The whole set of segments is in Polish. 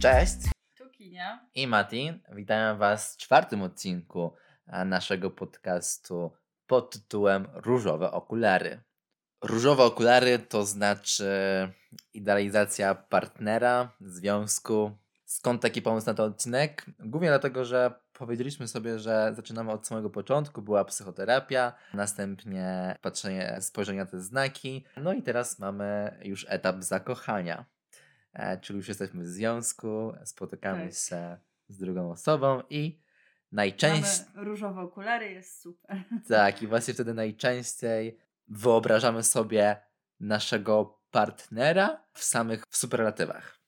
Cześć! Tu Kinia. I Mati. Witam Was w czwartym odcinku e, naszego podcastu pod tytułem Różowe okulary. Różowe okulary to znaczy idealizacja partnera, związku. Skąd taki pomysł na ten odcinek? Głównie dlatego, że powiedzieliśmy sobie, że zaczynamy od samego początku. Była psychoterapia, następnie patrzenie, spojrzenie na te znaki. No i teraz mamy już etap zakochania. E, czyli już jesteśmy w związku, spotykamy Tak. się z drugą osobą i najczęściej. Różowe okulary, jest super. Tak, i właśnie wtedy najczęściej wyobrażamy sobie naszego partnera w samych w superlatywach.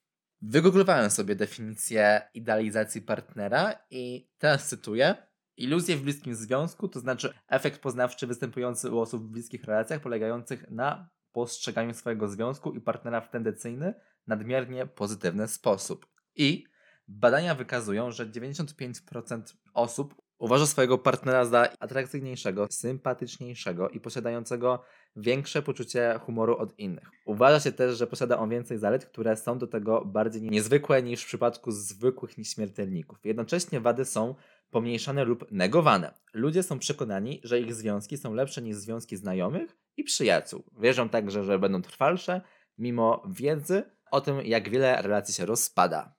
Wygooglowałem sobie definicję idealizacji partnera i teraz cytuję. Iluzje w bliskim związku to znaczy efekt poznawczy występujący u osób w bliskich relacjach polegających na postrzeganiu swojego związku i partnera w tendencyjny, nadmiernie pozytywny sposób. I badania wykazują, że 95% osób uważa swojego partnera za atrakcyjniejszego, sympatyczniejszego i posiadającego większe poczucie humoru od innych. Uważa się też, że posiada on więcej zalet, które są do tego bardziej niezwykłe niż w przypadku zwykłych nieśmiertelników. Jednocześnie wady są pomniejszane lub negowane. Ludzie są przekonani, że ich związki są lepsze niż związki znajomych i przyjaciół. Wierzą także, że będą trwalsze, mimo wiedzy o tym, jak wiele relacji się rozpada.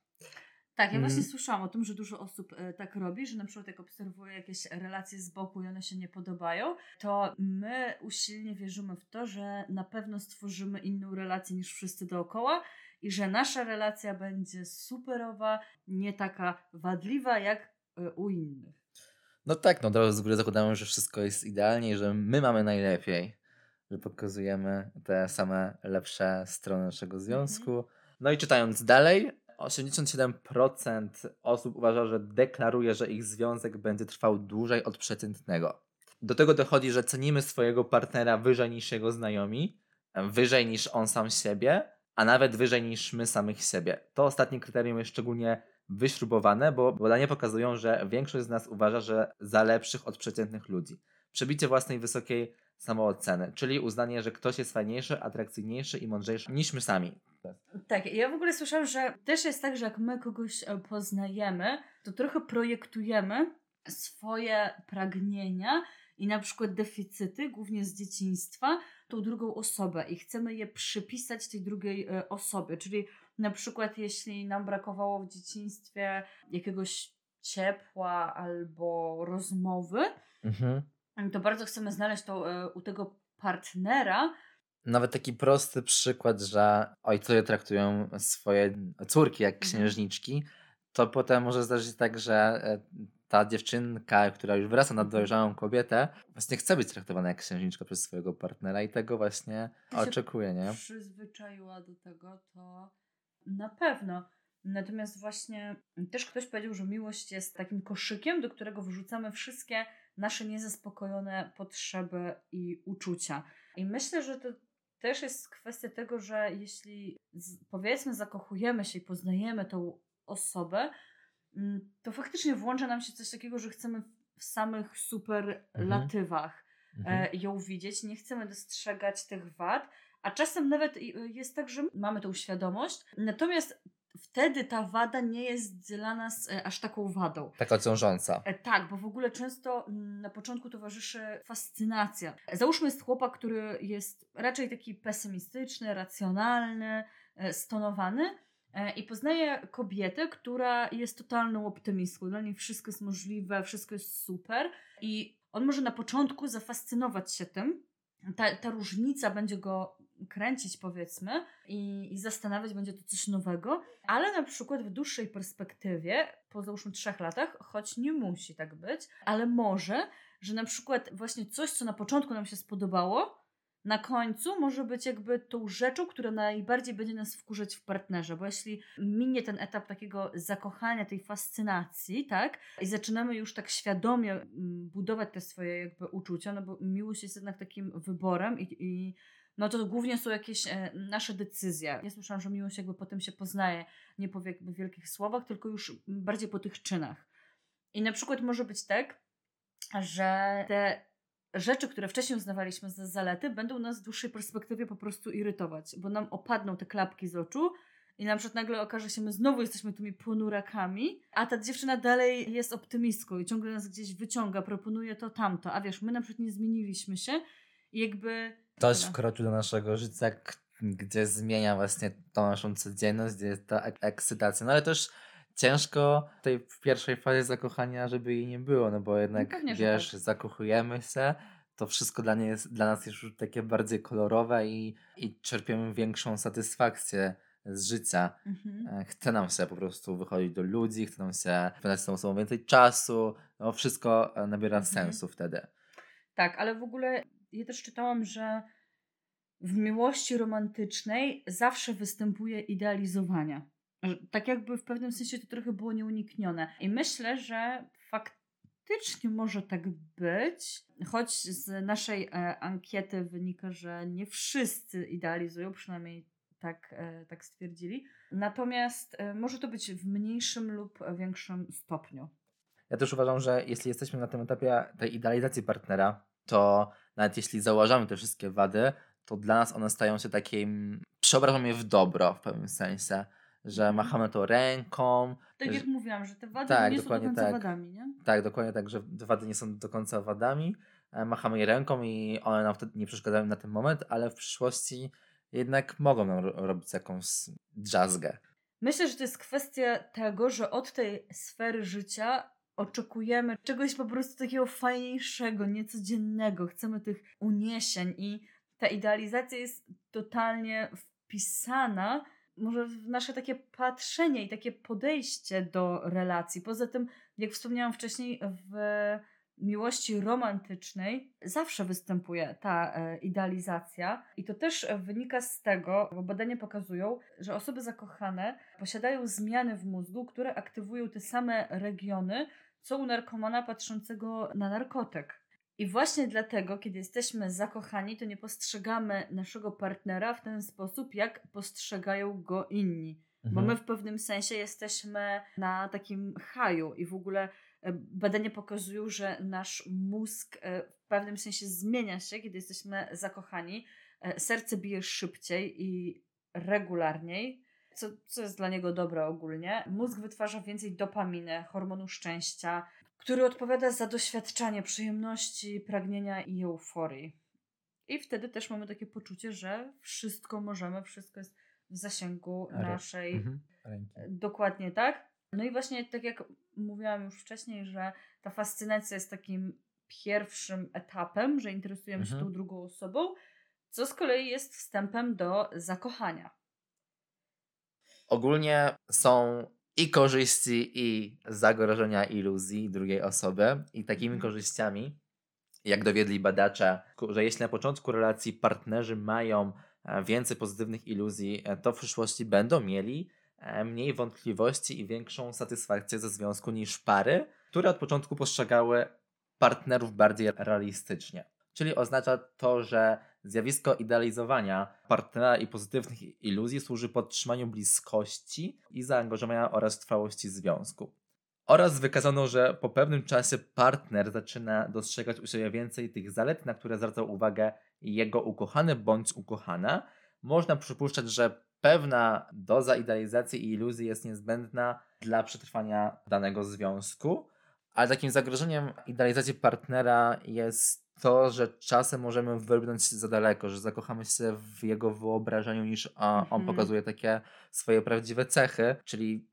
Tak, ja właśnie Mm. słyszałam o tym, że dużo osób e, tak robi, że na przykład jak obserwuje jakieś relacje z boku i one się nie podobają, to my usilnie wierzymy w to, że na pewno stworzymy inną relację niż wszyscy dookoła i że nasza relacja będzie superowa, nie taka wadliwa jak e, u innych. No tak, no od razu z góry zakładamy, że wszystko jest idealnie i że my mamy najlepiej, że pokazujemy te same lepsze strony naszego związku. No i czytając dalej, 87% osób uważa, że deklaruje, że ich związek będzie trwał dłużej od przeciętnego. Do tego dochodzi, że cenimy swojego partnera wyżej niż jego znajomi, wyżej niż on sam siebie, a nawet wyżej niż my samych siebie. To ostatnie kryterium jest szczególnie wyśrubowane, bo badania pokazują, że większość z nas uważa, że za lepszych od przeciętnych ludzi. Przebicie własnej wysokiej samooceny, czyli uznanie, że ktoś jest fajniejszy, atrakcyjniejszy i mądrzejszy niż my sami. Tak, ja w ogóle słyszałam, że też jest tak, że jak my kogoś e, poznajemy, to trochę projektujemy swoje pragnienia i na przykład deficyty, głównie z dzieciństwa, tą drugą osobę i chcemy je przypisać tej drugiej e, osobie. Czyli na przykład jeśli nam brakowało w dzieciństwie jakiegoś ciepła albo rozmowy, Mhm. To bardzo chcemy znaleźć to e, u tego partnera, Nawet taki prosty przykład, że ojcowie traktują swoje córki jak Mhm. księżniczki, to potem może zdarzyć się tak, że e, ta dziewczynka, która już wyrasta na Mhm. dojrzałą kobietę, właśnie chce być traktowana jak księżniczka przez swojego partnera i tego właśnie oczekuje, nie? przyzwyczaiła do tego, to na pewno. Natomiast właśnie też ktoś powiedział, że miłość jest takim koszykiem, do którego wrzucamy wszystkie nasze niezaspokojone potrzeby i uczucia. I myślę, że to też jest kwestia tego, że jeśli powiedzmy zakochujemy się i poznajemy tą osobę, mm, to faktycznie włącza nam się coś takiego, że chcemy w samych superlatywach Mhm. e, ją widzieć, nie chcemy dostrzegać tych wad, a czasem nawet jest tak, że mamy tą świadomość, natomiast wtedy ta wada nie jest dla nas e, aż taką wadą. Taka ciążąca. E, Tak, bo w ogóle często mm, na początku towarzyszy fascynacja. Załóżmy jest chłopak, który jest raczej taki pesymistyczny, racjonalny, e, stonowany e, i poznaje kobietę, która jest totalną optymistką. Dla niej wszystko jest możliwe, wszystko jest super i on może na początku zafascynować się tym. Ta, ta różnica będzie go kręcić, powiedzmy, i, i zastanawiać będzie to coś nowego, ale na przykład w dłuższej perspektywie, po załóżmy trzech latach, choć nie musi tak być, ale może, że na przykład właśnie coś, co na początku nam się spodobało, na końcu może być jakby tą rzeczą, która najbardziej będzie nas wkurzać w partnerze, bo jeśli minie ten etap takiego zakochania, tej fascynacji, tak, i zaczynamy już tak świadomie mm, budować te swoje jakby uczucia, no bo miłość jest jednak takim wyborem i, i no to głównie są jakieś e, nasze decyzje. Ja słyszałam, że miłość jakby potem się poznaje, nie po jakby wielkich słowach, tylko już bardziej po tych czynach. I na przykład może być tak, że te rzeczy, które wcześniej uznawaliśmy za zalety, będą nas w dłuższej perspektywie po prostu irytować, bo nam opadną te klapki z oczu i na przykład nagle okaże się, my znowu jesteśmy tymi ponurakami, a ta dziewczyna dalej jest optymistką i ciągle nas gdzieś wyciąga, proponuje to, tamto, a wiesz, my na przykład nie zmieniliśmy się i jakby... Ktoś wkroczył do naszego życia, gdzie zmienia właśnie tą naszą codzienność, gdzie jest ta ek ekscytacja, no ale też ciężko tej pierwszej fazie zakochania, żeby jej nie było, no bo jednak, no pewnie, wiesz, tak. zakochujemy się, to wszystko dla, nie jest, dla nas jest już takie bardziej kolorowe i, i czerpiemy większą satysfakcję z życia. Mhm. E, chce nam się po prostu wychodzić do ludzi, chce nam się spędzać z tą osobą więcej czasu. No, wszystko e, nabiera mhm. sensu wtedy. Tak, ale w ogóle ja też czytałam, że w miłości romantycznej zawsze występuje idealizowanie. Tak jakby w pewnym sensie to trochę było nieuniknione. I myślę, że faktycznie może tak być, choć z naszej e, ankiety wynika, że nie wszyscy idealizują, przynajmniej tak, e, tak stwierdzili. Natomiast e, może to być w mniejszym lub większym stopniu. Ja też uważam, że jeśli jesteśmy na tym etapie tej idealizacji partnera, to nawet jeśli zauważamy te wszystkie wady, to dla nas one stają się takim, przeobrażam je w dobro w pewnym sensie, że mhm. machamy to ręką. Tak że... jak mówiłam, że te wady tak, nie są do końca tak. wadami, nie? Tak, dokładnie tak, że te wady nie są do końca wadami, e, machamy je ręką i one nam wtedy nie przeszkadzają na ten moment, ale w przyszłości jednak mogą nam robić jakąś drzazgę. Myślę, że to jest kwestia tego, że od tej sfery życia oczekujemy czegoś po prostu takiego fajniejszego, niecodziennego. Chcemy tych uniesień i ta idealizacja jest totalnie wpisana może w nasze takie patrzenie i takie podejście do relacji. Poza tym, jak wspomniałam wcześniej, w miłości romantycznej zawsze występuje ta e, idealizacja i to też wynika z tego, bo badania pokazują, że osoby zakochane posiadają zmiany w mózgu, które aktywują te same regiony, co u narkomana patrzącego na narkotyk. I właśnie dlatego, kiedy jesteśmy zakochani, to nie postrzegamy naszego partnera w ten sposób, jak postrzegają go inni. Mhm. Bo my w pewnym sensie jesteśmy na takim haju i w ogóle e, badania pokazują, że nasz mózg e, w pewnym sensie zmienia się, kiedy jesteśmy zakochani. E, serce bije szybciej i regularniej, co, co jest dla niego dobre ogólnie. Mózg wytwarza więcej dopaminy, hormonu szczęścia, który odpowiada za doświadczanie przyjemności, pragnienia i euforii. I wtedy też mamy takie poczucie, że wszystko możemy, wszystko jest w zasięgu naszej. Mhm. Dokładnie tak. No i właśnie tak jak mówiłam już wcześniej, że ta fascynacja jest takim pierwszym etapem, że interesujemy mhm. się tą drugą osobą, co z kolei jest wstępem do zakochania. Ogólnie są i korzyści, i zagrożenia iluzji drugiej osoby. I takimi mhm. korzyściami, jak dowiedli badacze, że jeśli na początku relacji partnerzy mają e, więcej pozytywnych iluzji, e, to w przyszłości będą mieli e, mniej wątpliwości i większą satysfakcję ze związku niż pary, które od początku postrzegały partnerów bardziej realistycznie. Czyli oznacza to, że Zjawisko idealizowania partnera i pozytywnych iluzji służy podtrzymaniu bliskości i zaangażowania oraz trwałości związku. Oraz wykazano, że po pewnym czasie partner zaczyna dostrzegać u siebie więcej tych zalet, na które zwraca uwagę jego ukochany bądź ukochana. Można przypuszczać, że pewna doza idealizacji i iluzji jest niezbędna dla przetrwania danego związku, ale takim zagrożeniem idealizacji partnera jest to, że czasem możemy wybrnąć za daleko, że zakochamy się w jego wyobrażeniu niż a, on mhm. pokazuje takie swoje prawdziwe cechy, czyli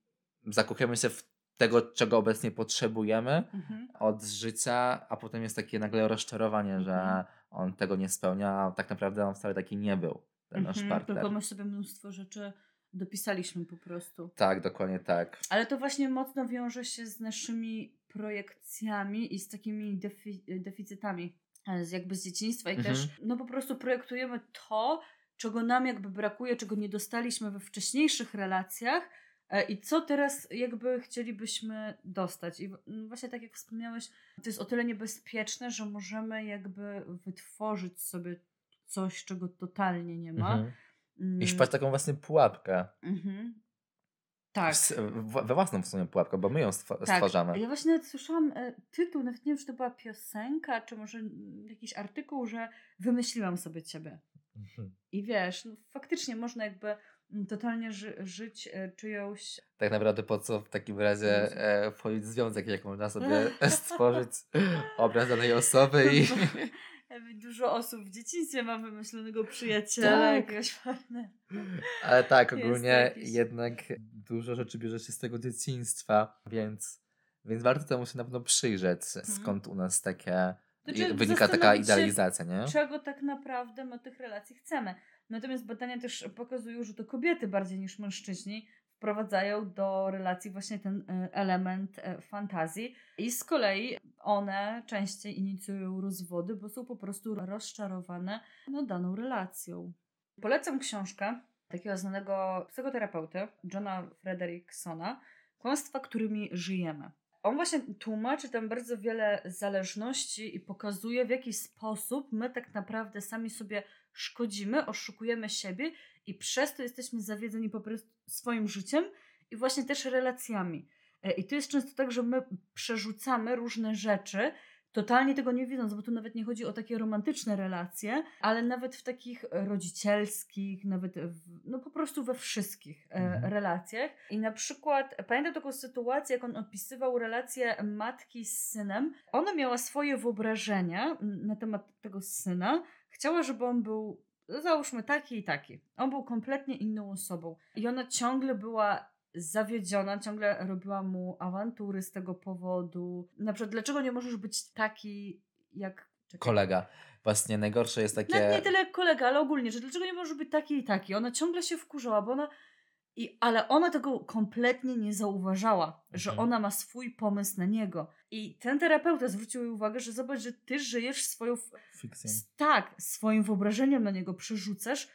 zakochujemy się w tego, czego obecnie potrzebujemy mhm. od życia, a potem jest takie nagle rozczarowanie, mhm. że on tego nie spełnia, a tak naprawdę on wcale taki nie był, ten nasz mhm, partner. Tylko my sobie mnóstwo rzeczy dopisaliśmy po prostu. Tak, dokładnie tak. Ale to właśnie mocno wiąże się z naszymi projekcjami i z takimi defi deficytami E, z jakby z dzieciństwa i mhm. też no po prostu projektujemy to, czego nam jakby brakuje, czego nie dostaliśmy we wcześniejszych relacjach e, i co teraz jakby chcielibyśmy dostać. I właśnie tak jak wspomniałeś, to jest o tyle niebezpieczne, że możemy jakby wytworzyć sobie coś, czego totalnie nie ma. Mhm. I wpaść mm. taką właśnie pułapkę. Mhm. Tak. we własną w sumie pułapkę, bo my ją tak. stwarzamy. Ja właśnie nawet słyszałam e, tytuł, nawet nie wiem, czy to była piosenka, czy może jakiś artykuł, że wymyśliłam sobie ciebie. Mhm. I wiesz, no, faktycznie można jakby mm, totalnie ży żyć e, czyjąś. Tak naprawdę po co w takim razie e, wchodzić w związek, jak można sobie stworzyć obraz danej osoby i... Dużo osób w dzieciństwie ma wymyślonego przyjaciela, tak. jakiegoś partnera. Ale tak, ogólnie jednak dużo rzeczy bierze się z tego dzieciństwa, więc, więc warto temu się na pewno przyjrzeć, mhm. skąd u nas takie znaczy, wynika taka idealizacja, nie? Czego tak naprawdę my tych relacji chcemy. Natomiast badania też pokazują, że to kobiety bardziej niż mężczyźni wprowadzają do relacji właśnie ten e, element e, fantazji i z kolei one częściej inicjują rozwody, bo są po prostu rozczarowane no, daną relacją. Polecam książkę takiego znanego psychoterapeuty Johna Fredericksona Kłamstwa, którymi żyjemy on właśnie tłumaczy tam bardzo wiele zależności i pokazuje, w jaki sposób my tak naprawdę sami sobie szkodzimy, oszukujemy siebie i przez to jesteśmy zawiedzeni po prostu swoim życiem i właśnie też relacjami. E, I to jest często tak, że my przerzucamy różne rzeczy totalnie tego nie widząc, bo tu nawet nie chodzi o takie romantyczne relacje, ale nawet w takich rodzicielskich, nawet w, no po prostu we wszystkich e, mhm. relacjach. I na przykład pamiętam taką sytuację, jak on opisywał relację matki z synem. Ona miała swoje wyobrażenia na temat tego syna. Chciała, żeby on był załóżmy taki i taki. On był kompletnie inną osobą. I ona ciągle była zawiedziona, ciągle robiła mu awantury z tego powodu. Na przykład, dlaczego nie możesz być taki jak. Czekaj. Kolega. Właśnie najgorsze jest takie. Nawet nie tyle kolega, ale ogólnie, że dlaczego nie możesz być taki i taki. Ona ciągle się wkurzała, bo ona. I, ale ona tego kompletnie nie zauważała, mhm. że ona ma swój pomysł na niego. I ten terapeuta zwrócił jej uwagę, że zobacz, że ty żyjesz swoją. Fikcją. Tak, swoim wyobrażeniem na niego przerzucasz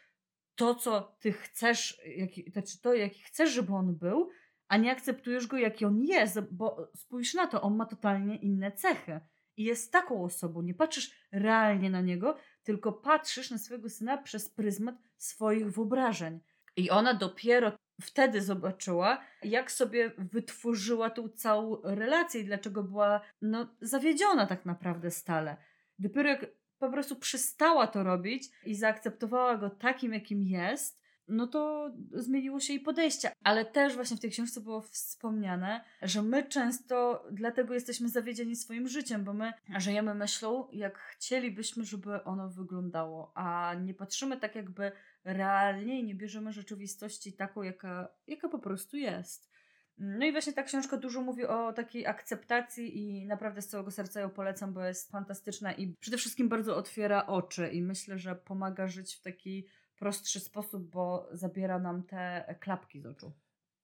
to, co ty chcesz, jaki, znaczy to, jaki chcesz, żeby on był, a nie akceptujesz go, jaki on jest, bo spójrz na to, on ma totalnie inne cechy. I jest taką osobą. Nie patrzysz realnie na niego, tylko patrzysz na swojego syna przez pryzmat swoich wyobrażeń. I ona dopiero wtedy zobaczyła, jak sobie wytworzyła tą całą relację i dlaczego była no, zawiedziona tak naprawdę stale. Dopiero jak po prostu przestała to robić i zaakceptowała go takim, jakim jest, no to zmieniło się jej podejście. Ale też właśnie w tej książce było wspomniane, że my często dlatego jesteśmy zawiedzieni swoim życiem, bo my żyjemy myślą, jak chcielibyśmy, żeby ono wyglądało, a nie patrzymy tak jakby realnie i nie bierzemy rzeczywistości taką, jaka, jaka po prostu jest. No i właśnie ta książka dużo mówi o takiej akceptacji i naprawdę z całego serca ją polecam, bo jest fantastyczna i przede wszystkim bardzo otwiera oczy i myślę, że pomaga żyć w taki prostszy sposób, bo zabiera nam te klapki z oczu.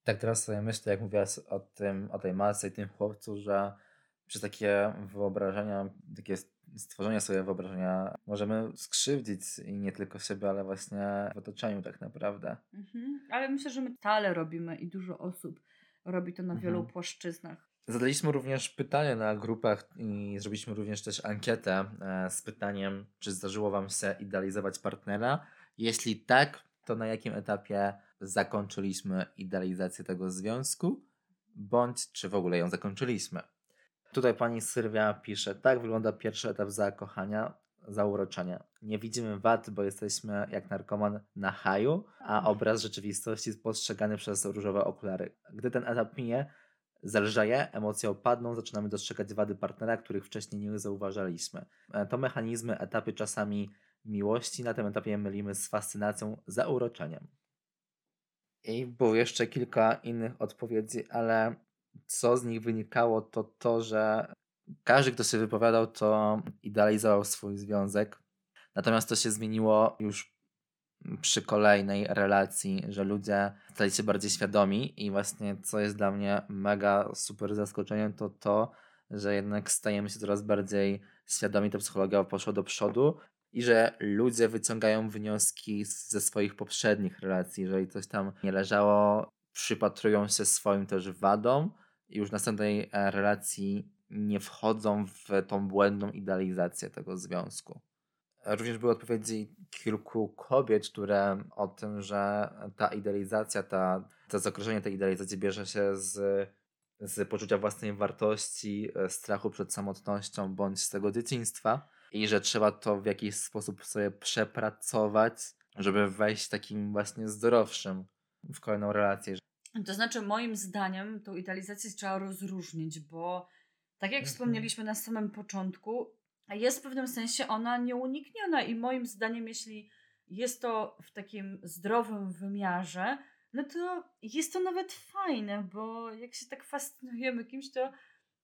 Tak teraz sobie myślę, jak mówiłaś o tym, o tej masce i tym chłopcu, że przez takie wyobrażenia, takie stworzenie sobie wyobrażenia możemy skrzywdzić i nie tylko siebie, ale właśnie w otoczeniu tak naprawdę. Mhm. Ale myślę, że my tale robimy i dużo osób robi to na wielu mhm. płaszczyznach. Zadaliśmy również pytanie na grupach i zrobiliśmy również też ankietę e, z pytaniem, czy zdarzyło Wam się idealizować partnera. Jeśli tak, to na jakim etapie zakończyliśmy idealizację tego związku, bądź czy w ogóle ją zakończyliśmy. Tutaj pani Sylwia pisze, tak wygląda pierwszy etap zakochania zauroczenia. Nie widzimy wad, bo jesteśmy jak narkoman na haju, a mhm. obraz rzeczywistości jest postrzegany przez różowe okulary. Gdy ten etap minie, zelżeje, emocje opadną, zaczynamy dostrzegać wady partnera, których wcześniej nie zauważaliśmy. E, to mechanizmy, etapy czasami miłości na tym etapie mylimy z fascynacją, zauroczeniem. I było jeszcze kilka innych odpowiedzi, ale co z nich wynikało, to to, że każdy, kto się wypowiadał, to idealizował swój związek. Natomiast to się zmieniło już przy kolejnej relacji, że ludzie stali się bardziej świadomi i właśnie co jest dla mnie mega super zaskoczeniem, to to, że jednak stajemy się coraz bardziej świadomi, to psychologia poszła do przodu i że ludzie wyciągają wnioski ze swoich poprzednich relacji, jeżeli coś tam nie leżało, przypatrują się swoim też wadom i już w następnej e, relacji nie wchodzą w tą błędną idealizację tego związku. Również były odpowiedzi kilku kobiet, które o tym, że ta idealizacja, ta, to zakreślenie tej idealizacji bierze się z, z poczucia własnej wartości, strachu przed samotnością bądź z tego dzieciństwa i że trzeba to w jakiś sposób sobie przepracować, żeby wejść takim właśnie zdrowszym w kolejną relację. To znaczy, moim zdaniem, tą idealizację trzeba rozróżnić, bo tak jak Mhm. wspomnieliśmy na samym początku, jest w pewnym sensie ona nieunikniona i moim zdaniem, jeśli jest to w takim zdrowym wymiarze, no to jest to nawet fajne, bo jak się tak fascynujemy kimś, to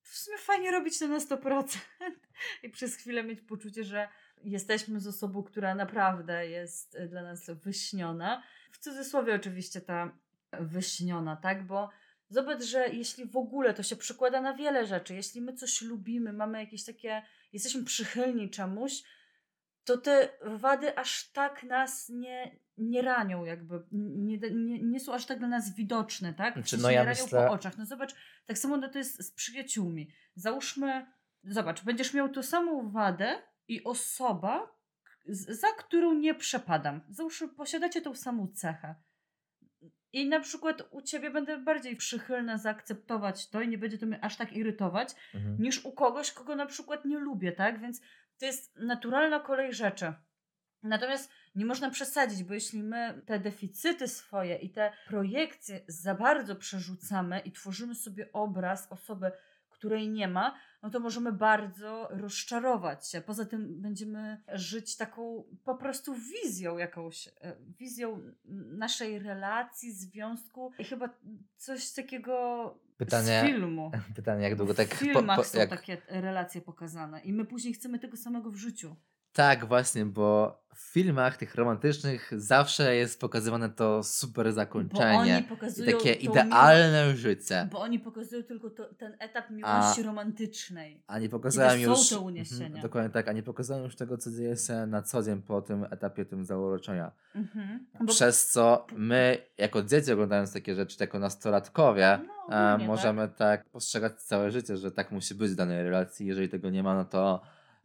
w sumie fajnie robić to na 100% i przez chwilę mieć poczucie, że jesteśmy z osobą, która naprawdę jest dla nas wyśniona. W cudzysłowie oczywiście ta wyśniona, tak? Bo zobacz, że jeśli w ogóle to się przekłada na wiele rzeczy, jeśli my coś lubimy, mamy jakieś takie, jesteśmy przychylni czemuś, to te wady aż tak nas nie, nie ranią, jakby nie, nie, nie są aż tak dla nas widoczne, tak? W Znaczy, no ja nie ranią myślę- po oczach. No zobacz, tak samo no to jest z przyjaciółmi. Załóżmy, zobacz, będziesz miał tą samą wadę i osoba, za którą nie przepadam. Załóżmy, posiadacie tą samą cechę. I na przykład u ciebie będę bardziej przychylna zaakceptować to i nie będzie to mnie aż tak irytować, Mhm. niż u kogoś, kogo na przykład nie lubię, tak? Więc to jest naturalna kolej rzeczy. Natomiast nie można przesadzić, bo jeśli my te deficyty swoje i te projekcje za bardzo przerzucamy i tworzymy sobie obraz osoby, której nie ma, no to możemy bardzo rozczarować się. Poza tym będziemy żyć taką po prostu wizją jakąś, e, wizją naszej relacji, związku i chyba coś takiego Pytanie- z filmu. Pytanie, jak długo tak... W filmach są jak, takie relacje pokazane i my później chcemy tego samego w życiu. Tak, właśnie, bo w filmach tych romantycznych zawsze jest pokazywane to super zakończenie. oni I pokazują takie idealne życie. Miłość, bo oni pokazują tylko to, ten etap miłości romantycznej. A nie I to są już. te uniesienia. Mhm, dokładnie tak, a nie pokazałem już tego, co dzieje się na co dzień po tym etapie tym zauroczenia. Mhm. Przez co my, jako dzieci, oglądając takie rzeczy, jako nastolatkowie, No, e, ogólnie, możemy tak. postrzegać całe życie, że tak musi być w danej relacji. Jeżeli tego nie ma, no to.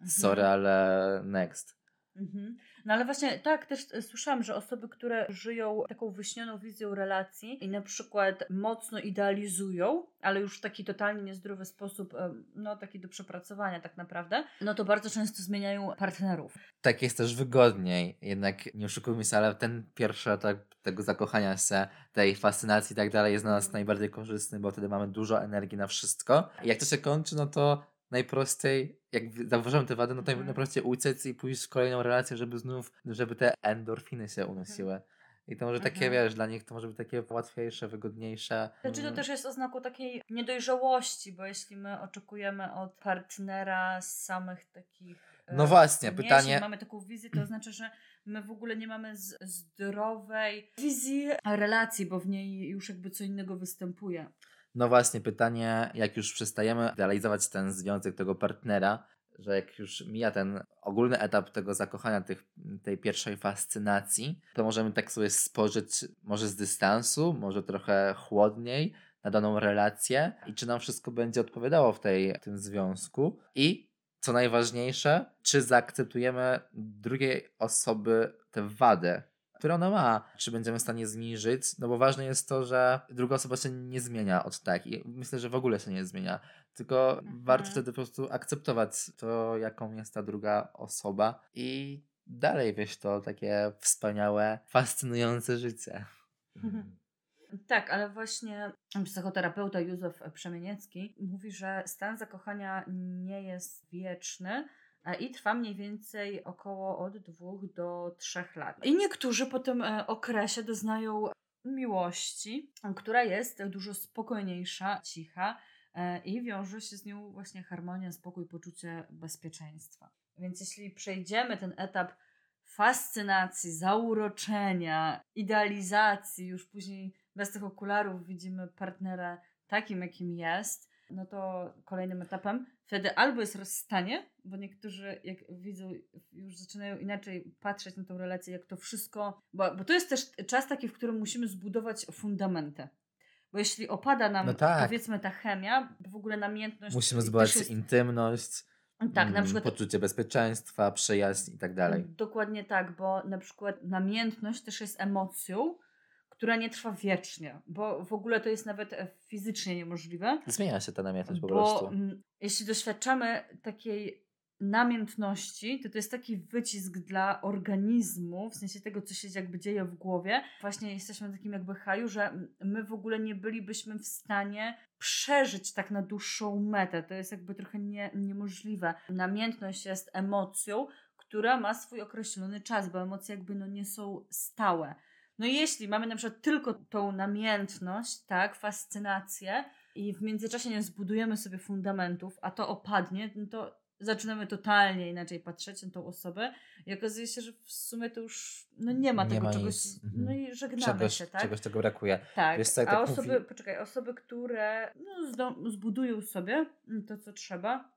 Sorry, ale next. Mhm. No ale właśnie tak, też e, słyszałam, że osoby, które żyją taką wyśnioną wizją relacji i na przykład mocno idealizują, ale już w taki totalnie niezdrowy sposób, e, no taki do przepracowania tak naprawdę, no to bardzo często zmieniają partnerów. Tak jest też wygodniej. Jednak nie oszukujmy się, ale ten pierwszy etap tego zakochania się, tej fascynacji i tak dalej jest dla nas najbardziej korzystny, bo wtedy mamy dużo energii na wszystko. I jak to się kończy, no to najprościej, jak zauważyłem te wady, no to Mhm. najprościej uciec i pójść w kolejną relację, żeby znów, żeby te endorfiny się unosiły. I to może takie, Mhm. wiesz, dla nich to może być takie łatwiejsze, wygodniejsze. Znaczy to Mm. też jest oznaką takiej niedojrzałości, bo jeśli my oczekujemy od partnera samych takich. e, No właśnie, uniesień, pytanie- Mamy taką wizję, to znaczy, że my w ogóle nie mamy zdrowej wizji relacji, bo w niej już jakby co innego występuje. No właśnie, pytanie, jak już przestajemy realizować ten związek tego partnera, że jak już mija ten ogólny etap tego zakochania, tych, tej pierwszej fascynacji, to możemy tak sobie spojrzeć może z dystansu, może trochę chłodniej na daną relację i czy nam wszystko będzie odpowiadało w, tej, w tym związku? I co najważniejsze, czy zaakceptujemy drugiej osoby te wady, które ona ma, czy będziemy w stanie zniżyć, no bo ważne jest to, że druga osoba się nie zmienia od tak i myślę, że w ogóle się nie zmienia, tylko Mhm. warto wtedy po prostu akceptować to, jaką jest ta druga osoba i dalej wieść to takie wspaniałe, fascynujące życie. Tak, ale właśnie psychoterapeuta Józef Przemieniecki mówi, że stan zakochania nie jest wieczny i trwa mniej więcej około od dwóch do trzech lat. I niektórzy po tym e, okresie doznają miłości, która jest dużo spokojniejsza, cicha e, i wiąże się z nią właśnie harmonia, spokój, poczucie bezpieczeństwa. Więc jeśli przejdziemy ten etap fascynacji, zauroczenia, idealizacji, już później bez tych okularów widzimy partnera takim, jakim jest, no to kolejnym etapem wtedy albo jest rozstanie, bo niektórzy jak widzą, już zaczynają inaczej patrzeć na tą relację, jak to wszystko, bo, bo to jest też czas taki, w którym musimy zbudować fundamenty. Bo jeśli opada nam, No tak. powiedzmy, ta chemia, w ogóle namiętność. Musimy zbudować jest- intymność, Tak, na mm, przykład poczucie bezpieczeństwa, przyjaźń i tak dalej. Dokładnie tak, bo na przykład namiętność też jest emocją, która nie trwa wiecznie, bo w ogóle to jest nawet e, fizycznie niemożliwe. Zmienia się ta namiętność po prostu. mm, jeśli doświadczamy takiej namiętności, to to jest taki wycisk dla organizmu, w sensie tego, co się jakby dzieje w głowie. Właśnie jesteśmy w takim jakby haju, że my w ogóle nie bylibyśmy w stanie przeżyć tak na dłuższą metę. To jest jakby trochę nie, niemożliwe. Namiętność jest emocją, która ma swój określony czas, bo emocje jakby no nie są stałe. No jeśli mamy na przykład tylko tą namiętność, tak, fascynację i w międzyczasie nie zbudujemy sobie fundamentów, a to opadnie, no to zaczynamy totalnie inaczej patrzeć na tą osobę i okazuje się, że w sumie to już no nie ma nie tego ma czegoś, mhm. no i żegnamy czegoś, się, tak? Czegoś tego brakuje. Tak, Wiesz, tak a osoby, mówi... poczekaj, osoby, które no, zbudują sobie to, co trzeba,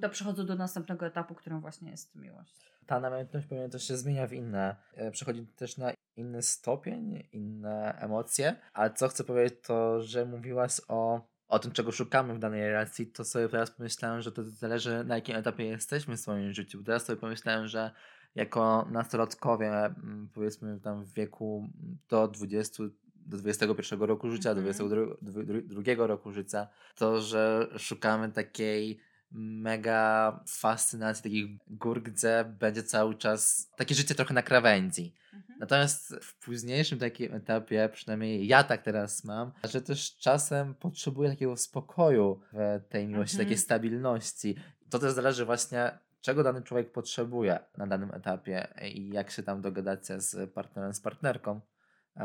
to przechodzą do następnego etapu, którym właśnie jest miłość. Ta namiętność pewnie też się zmienia w inne, e, przechodzi też na inny stopień, inne emocje, ale co chcę powiedzieć to, że mówiłaś o o tym, czego szukamy w danej relacji, to sobie teraz pomyślałem, że to zależy na jakim etapie jesteśmy w swoim życiu. Teraz sobie pomyślałem, że jako nastolatkowie, mm, powiedzmy tam w wieku do 20, do 21 roku życia, do 22 mhm. roku życia, to, że szukamy takiej mega fascynacji, takich gór, gdzie będzie cały czas takie życie trochę na krawędzi. Mhm. Natomiast w późniejszym takim etapie, przynajmniej ja tak teraz mam, że też czasem potrzebuję takiego spokoju w tej miłości, mhm. takiej stabilności. To też zależy właśnie czego dany człowiek potrzebuje na danym etapie i jak się tam dogadacie z partnerem, z partnerką,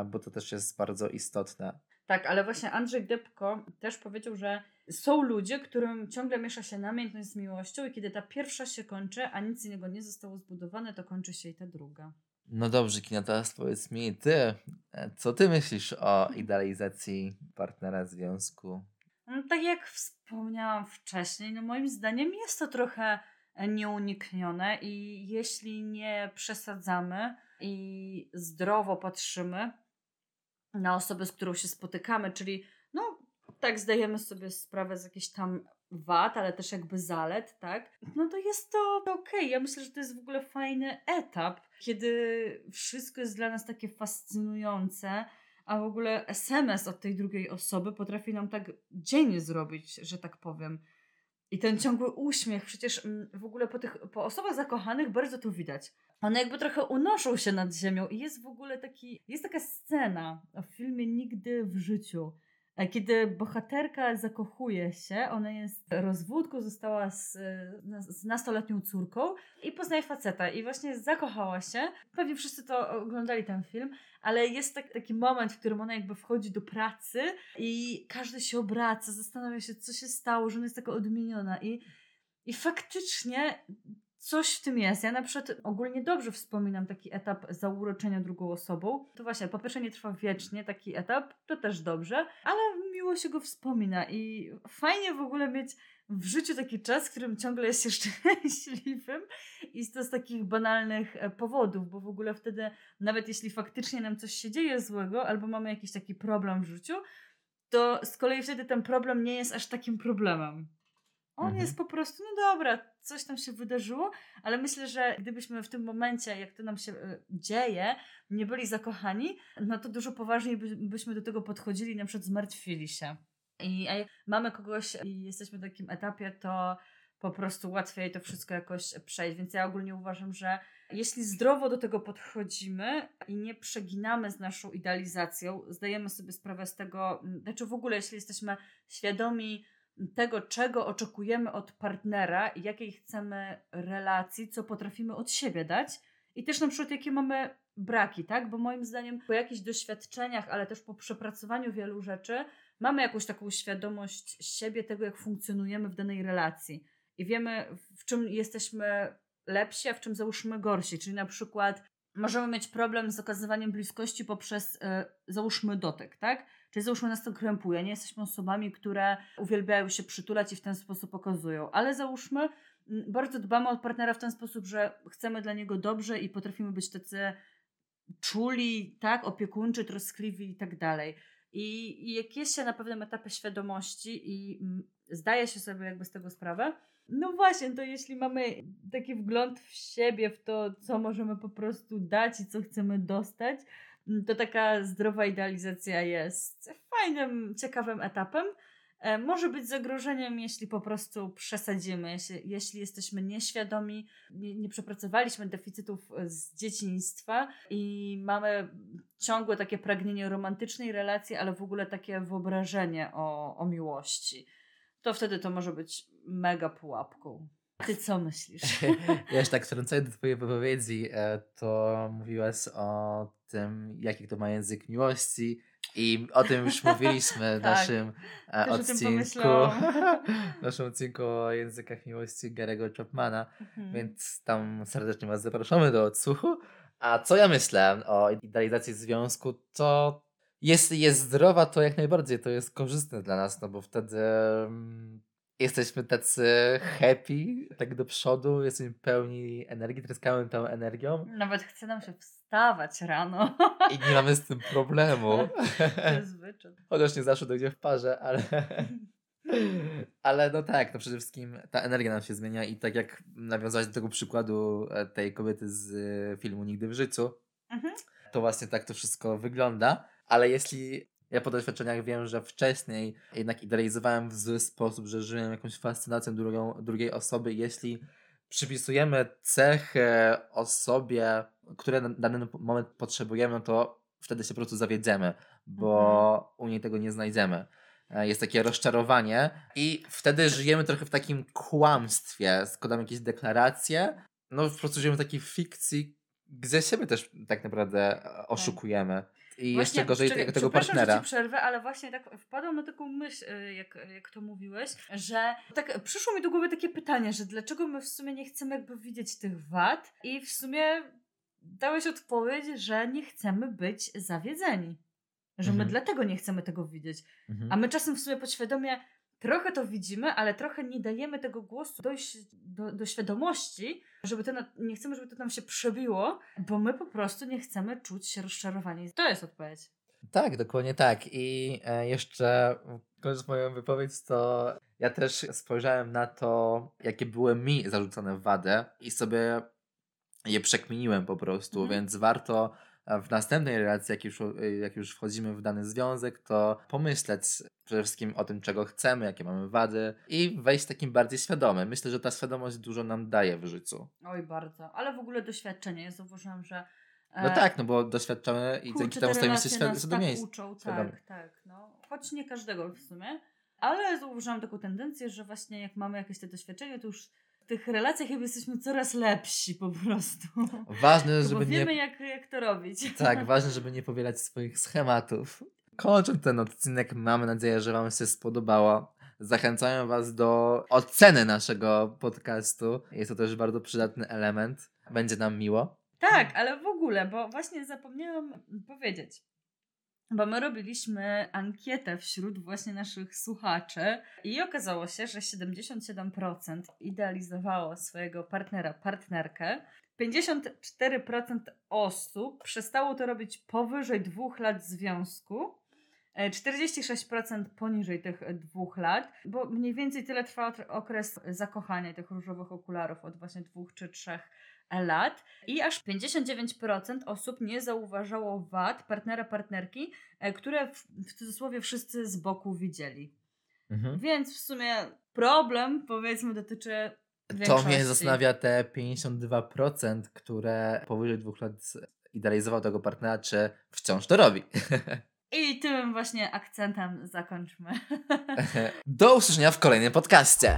bo to też jest bardzo istotne. Tak, ale właśnie Andrzej Dybko też powiedział, że są ludzie, którym ciągle miesza się namiętność z miłością i kiedy ta pierwsza się kończy, a nic z niego nie zostało zbudowane, to kończy się i ta druga. No dobrze, Kina, teraz powiedz mi ty, co ty myślisz o idealizacji partnera związku? No, tak jak wspomniałam wcześniej, no moim zdaniem jest to trochę nieuniknione i jeśli nie przesadzamy i zdrowo patrzymy na osobę, z którą się spotykamy, czyli tak zdajemy sobie sprawę z jakichś tam wad, ale też jakby zalet, tak? No to jest to okej. Okay. Ja myślę, że to jest w ogóle fajny etap, kiedy wszystko jest dla nas takie fascynujące, a w ogóle SMS od tej drugiej osoby potrafi nam tak dzień zrobić, że tak powiem. I ten ciągły uśmiech, przecież mm, w ogóle po, tych, po osobach zakochanych bardzo to widać. One jakby trochę unoszą się nad ziemią i jest w ogóle taki, jest taka scena w filmie Nigdy w życiu, kiedy bohaterka zakochuje się, ona jest rozwódką, została z, z nastoletnią córką i poznaje faceta i właśnie zakochała się. Pewnie wszyscy to oglądali ten film, ale jest tak, taki moment, w którym ona jakby wchodzi do pracy i każdy się obraca, zastanawia się, co się stało, że ona jest taka odmieniona i i faktycznie coś w tym jest. Ja na przykład ogólnie dobrze wspominam taki etap zauroczenia drugą osobą. To właśnie, po pierwsze nie trwa wiecznie taki etap, to też dobrze, ale miło się go wspomina i fajnie w ogóle mieć w życiu taki czas, w którym ciągle jest się szczęśliwym i to z takich banalnych e, powodów, bo w ogóle wtedy nawet jeśli faktycznie nam coś się dzieje złego albo mamy jakiś taki problem w życiu, to z kolei wtedy ten problem nie jest aż takim problemem. On mhm. jest po prostu, no dobra, coś tam się wydarzyło, ale myślę, że gdybyśmy w tym momencie, jak to nam się y, dzieje, nie byli zakochani, no to dużo poważniej by, byśmy do tego podchodzili, na przykład zmartwili się. I jak mamy kogoś i jesteśmy w takim etapie, to po prostu łatwiej to wszystko jakoś przejść. Więc ja ogólnie uważam, że jeśli zdrowo do tego podchodzimy i nie przeginamy z naszą idealizacją, zdajemy sobie sprawę z tego, znaczy w ogóle, jeśli jesteśmy świadomi tego, czego oczekujemy od partnera i jakiej chcemy relacji, co potrafimy od siebie dać i też na przykład jakie mamy braki, tak? Bo moim zdaniem po jakichś doświadczeniach, ale też po przepracowaniu wielu rzeczy, mamy jakąś taką świadomość siebie, tego jak funkcjonujemy w danej relacji i wiemy w czym jesteśmy lepsi, a w czym załóżmy gorsi, czyli na przykład możemy mieć problem z okazywaniem bliskości poprzez, yy, załóżmy, dotyk, tak? Czyli załóżmy nas to krępuje, nie jesteśmy osobami, które uwielbiają się przytulać i w ten sposób pokazują, ale załóżmy, bardzo dbamy o partnera w ten sposób, że chcemy dla niego dobrze i potrafimy być tacy czuli, tak, opiekuńczy, troskliwi i tak dalej. I, jak jest się na pewnym etapie świadomości i zdaje się sobie jakby z tego sprawę, no właśnie, to jeśli mamy taki wgląd w siebie, w to, co możemy po prostu dać i co chcemy dostać, to taka zdrowa idealizacja jest fajnym, ciekawym etapem. e, może być zagrożeniem, jeśli po prostu przesadzimy, jeśli, jesteśmy nieświadomi, nie, nie przepracowaliśmy deficytów e, z dzieciństwa i mamy ciągłe takie pragnienie romantycznej relacji, ale w ogóle takie wyobrażenie o, o miłości. To wtedy to może być mega pułapką. Ty co myślisz? Ja już tak wtrącając do twojej wypowiedzi, e, to mówiłaś o tym, jaki to ma język miłości. I o tym już mówiliśmy w Tak, naszym e, odcinku, w naszym odcinku o językach miłości Gary'ego Chapmana, Mhm. więc tam serdecznie was zapraszamy do odsłuchu. A co ja myślę o idealizacji związku, to jeśli jest zdrowa, to jak najbardziej to jest korzystne dla nas, no bo wtedy mm, jesteśmy tacy happy, tak do przodu, jesteśmy pełni energii, tryskamy tą energią. Nawet chce nam się wstawać rano. i nie mamy z tym problemu. To jest wyczyn. Chociaż nie zawsze dojdzie w parze, ale... Ale no tak, no przede wszystkim ta energia nam się zmienia i tak jak nawiązałeś do tego przykładu e, tej kobiety z e, filmu Nigdy w życiu, Mhm. to właśnie tak to wszystko wygląda. Ale jeśli ja po doświadczeniach wiem, że wcześniej jednak idealizowałem w zły sposób, że żyłem jakąś fascynacją drugą, drugiej osoby, jeśli przypisujemy cechę osobie, które na dany moment potrzebujemy, no to wtedy się po prostu zawiedziemy, bo u niej tego nie znajdziemy. E, Jest takie rozczarowanie i wtedy żyjemy trochę w takim kłamstwie, składamy jakieś deklaracje, no po prostu żyjemy w takiej fikcji, gdzie siebie też tak naprawdę e, oszukujemy. I jeszcze gorzej tego, partnera. Że ci przerwę, ale właśnie tak wpadłam na taką myśl, y, jak, jak to mówiłeś, że tak przyszło mi do głowy takie pytanie, że dlaczego my w sumie nie chcemy jakby widzieć tych wad i w sumie dałeś odpowiedź, że nie chcemy być zawiedzeni. Że my Mhm. dlatego nie chcemy tego widzieć. Mhm. A my czasem w sumie podświadomie trochę to widzimy, ale trochę nie dajemy tego głosu dojść do, do świadomości, żeby to nie chcemy, żeby to nam się przebiło, bo my po prostu nie chcemy czuć się rozczarowani. To jest odpowiedź. Tak, dokładnie tak. I e, jeszcze kończąc moją wypowiedź, to ja też spojrzałem na to, jakie były mi zarzucone wady i sobie je przekminiłem po prostu, Mhm. więc warto w następnej relacji, jak już, e, jak już wchodzimy w dany związek, to pomyśleć przede wszystkim o tym, czego chcemy, jakie mamy wady i wejść takim bardziej świadomym. Myślę, że ta świadomość dużo nam daje w życiu. Oj, bardzo. Ale w ogóle doświadczenie. Ja zauważyłam, że. No e, tak, no bo doświadczamy i dzięki te temu stajemy się relacje świad- nas świadomiej. Tak uczą, świadomi. tak, tak. No. Choć nie każdego w sumie. Ale zauważyłam taką tendencję, że właśnie jak mamy jakieś te doświadczenie, to już w tych relacjach jakby jesteśmy coraz lepsi po prostu. Ważne, żeby nie wiemy, jak, jak to robić. Tak, ważne, żeby nie powielać swoich schematów. Kończąc ten odcinek, mamy nadzieję, że Wam się spodobało. Zachęcają Was do oceny naszego podcastu. Jest to też bardzo przydatny element. Będzie nam miło. Tak, ale w ogóle, bo właśnie zapomniałam powiedzieć. Bo my robiliśmy ankietę wśród właśnie naszych słuchaczy i okazało się, że 77% idealizowało swojego partnera, partnerkę. 54% osób przestało to robić powyżej dwóch lat związku. E, 46% poniżej tych e, dwóch lat, bo mniej więcej tyle trwał tr- okres zakochania tych różowych okularów od właśnie dwóch czy trzech lat i aż 59% osób nie zauważało wad partnera, partnerki, e, które w, w cudzysłowie wszyscy z boku widzieli. Mhm. Więc w sumie problem powiedzmy dotyczy To większości. mnie zastanawia te 52%, które powyżej dwóch lat idealizował tego partnera, czy wciąż to robi. I tym właśnie akcentem zakończmy. Do usłyszenia w kolejnym podcaście.